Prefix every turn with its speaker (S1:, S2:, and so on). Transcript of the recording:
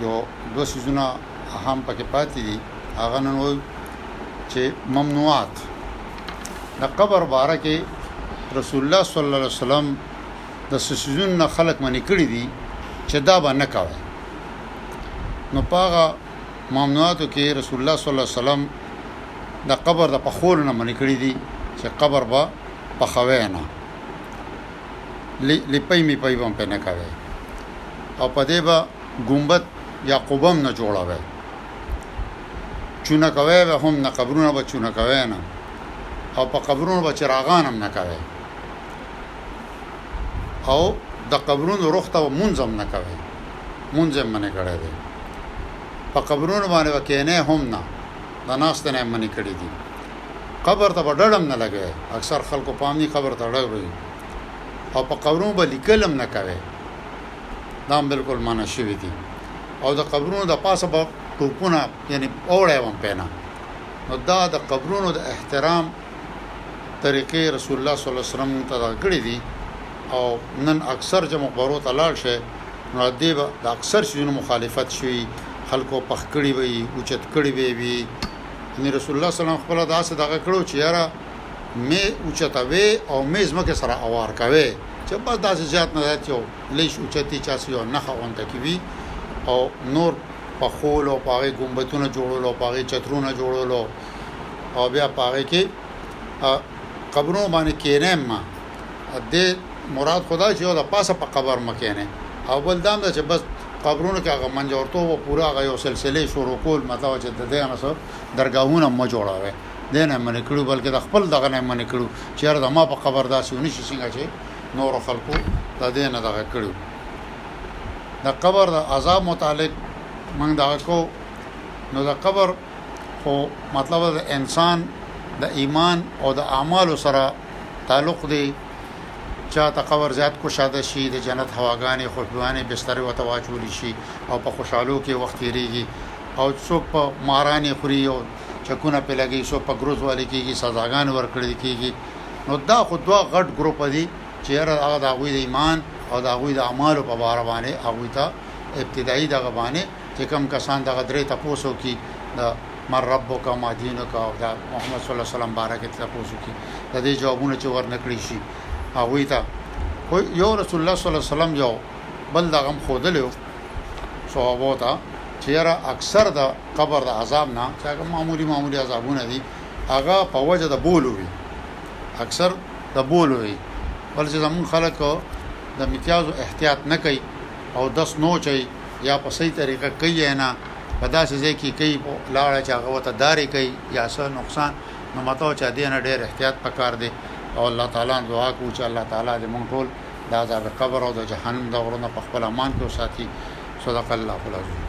S1: یو دوه سيزونه اهم پکې پاتې دي هغه نن وایو چې ممنوعات د قبر باره کې رسول الله صلی الله علیه وسلم د سيزون نه خلق منې کړی دي چې دا به نه کوي نو پاغه ممنوعاتو کې رسول الله صلی الله علیه وسلم د قبر د پخول نه منې کړی دي چې قبر به پخوي نه لپۍ میپۍ به هم پې نه کوي او په دې به ګمبت یا قبه هم نه جوړوي چونه کوي به هم نه قبرونه به چونه کوي نه او په قبرونو به چراغان هم نه کوي او د قبرونو روخ ته مونځ هم نه کوي مونځ هم منې کړی دی په قبرونو باندې وکینه هم نه د ناست نه منې کړی دي قبر ته به ډډ هم نه لګوې، اکثر خلکو پام نی قبر ته ډډ وي او په قبرونو به لیکل هم نه کوې، دا هم بالکل منع شوي دي او د قبرونو د پاسه به ټوپونه یعنی اوړی هم پې نه، نو دا د قبرونو د احترام طریقې رسول الله صلی الله علیه وسلم موږ ته دغه کړي دي او نن اکثر چې مقبرو ته لاړ شئ نو دې به د اکثر څیزونو مخالفت شوي، خلکو پخ کړي به وي، اوچت کړي به یې وي. یعنی رسول الله سلام خپل داسې دغه کړو چې یاره می اوچتوي او می زمکه سره اوار کوي چې بس داسې زیات نه زیات یو لیش اوچتی چا سیو نه خوند کوي او نور په خول او پاغه ګمبتونه جوړول او پاغه چترونه جوړول او بیا پاغه کې قبرونو باندې کېنم ما دې مراد خدا چې یو د پاسه په قبر مکینه او بل دام دا چې بس قبرونو کې هغه منجورتو او پورا هغه یو سلسله شروع کول مته چې د دې نه سو درگاهونه مو جوړاوه دې نه منې کړو بلکې د خپل دغه نه منې کړو چې هر د ما په قبر داسې ونی شي څنګه چې نور خلکو د دې نه دغه کړو د قبر د عذاب متعلق موږ دا کو نو د قبر خو مطلب د انسان د ایمان او د اعمالو سره تعلق دی چاته قبر زیات کوشاده شي د جنت هواګانې خوشبوانې بستر وته واچول شي او په خوشحالو کې وخت تیریږي او څوک په مارانې خوري او چکونه په لګي څوک په ګروز والي کیږي سزاګان ورکړل کیږي نو دا خو دوه غټ ګروپ دي چې هغه د غوي د ایمان او د غوي د اعمالو په بار باندې هغه ته ابتدایي دغه باندې چې کوم کسان دغه درې تپوسو کی د مر ربک او ما دینک او د محمد صلی الله علیه وسلم باره کې تپوسو کی د دې جوابونه چې ورنکړي شي هغه ته خو یو رسول الله صلی الله علیه وسلم یو بل دغه خودلو صحابه ته چیرې اکثر د قبر د عذاب نه چې هغه معمولی معمولی عذابونه دي هغه په وجه د بولو وي اکثر د بولو وي بلکې زمون خلک د امتیازو احتیاط نه کوي او دس نو چی یا په صحیح طریقه کوي یا نه په داسې ځای کې کوي په لاړه چې هغه وته دارې کوي یا څه نقصان نو متو چې دې نه ډېر احتیاط پکار دی او الله تعالی دعا کو چې الله تعالی دې مونږ ټول د عذاب قبر او د جهنم د ورونه په خپل امان کې وساتي صدق الله العظیم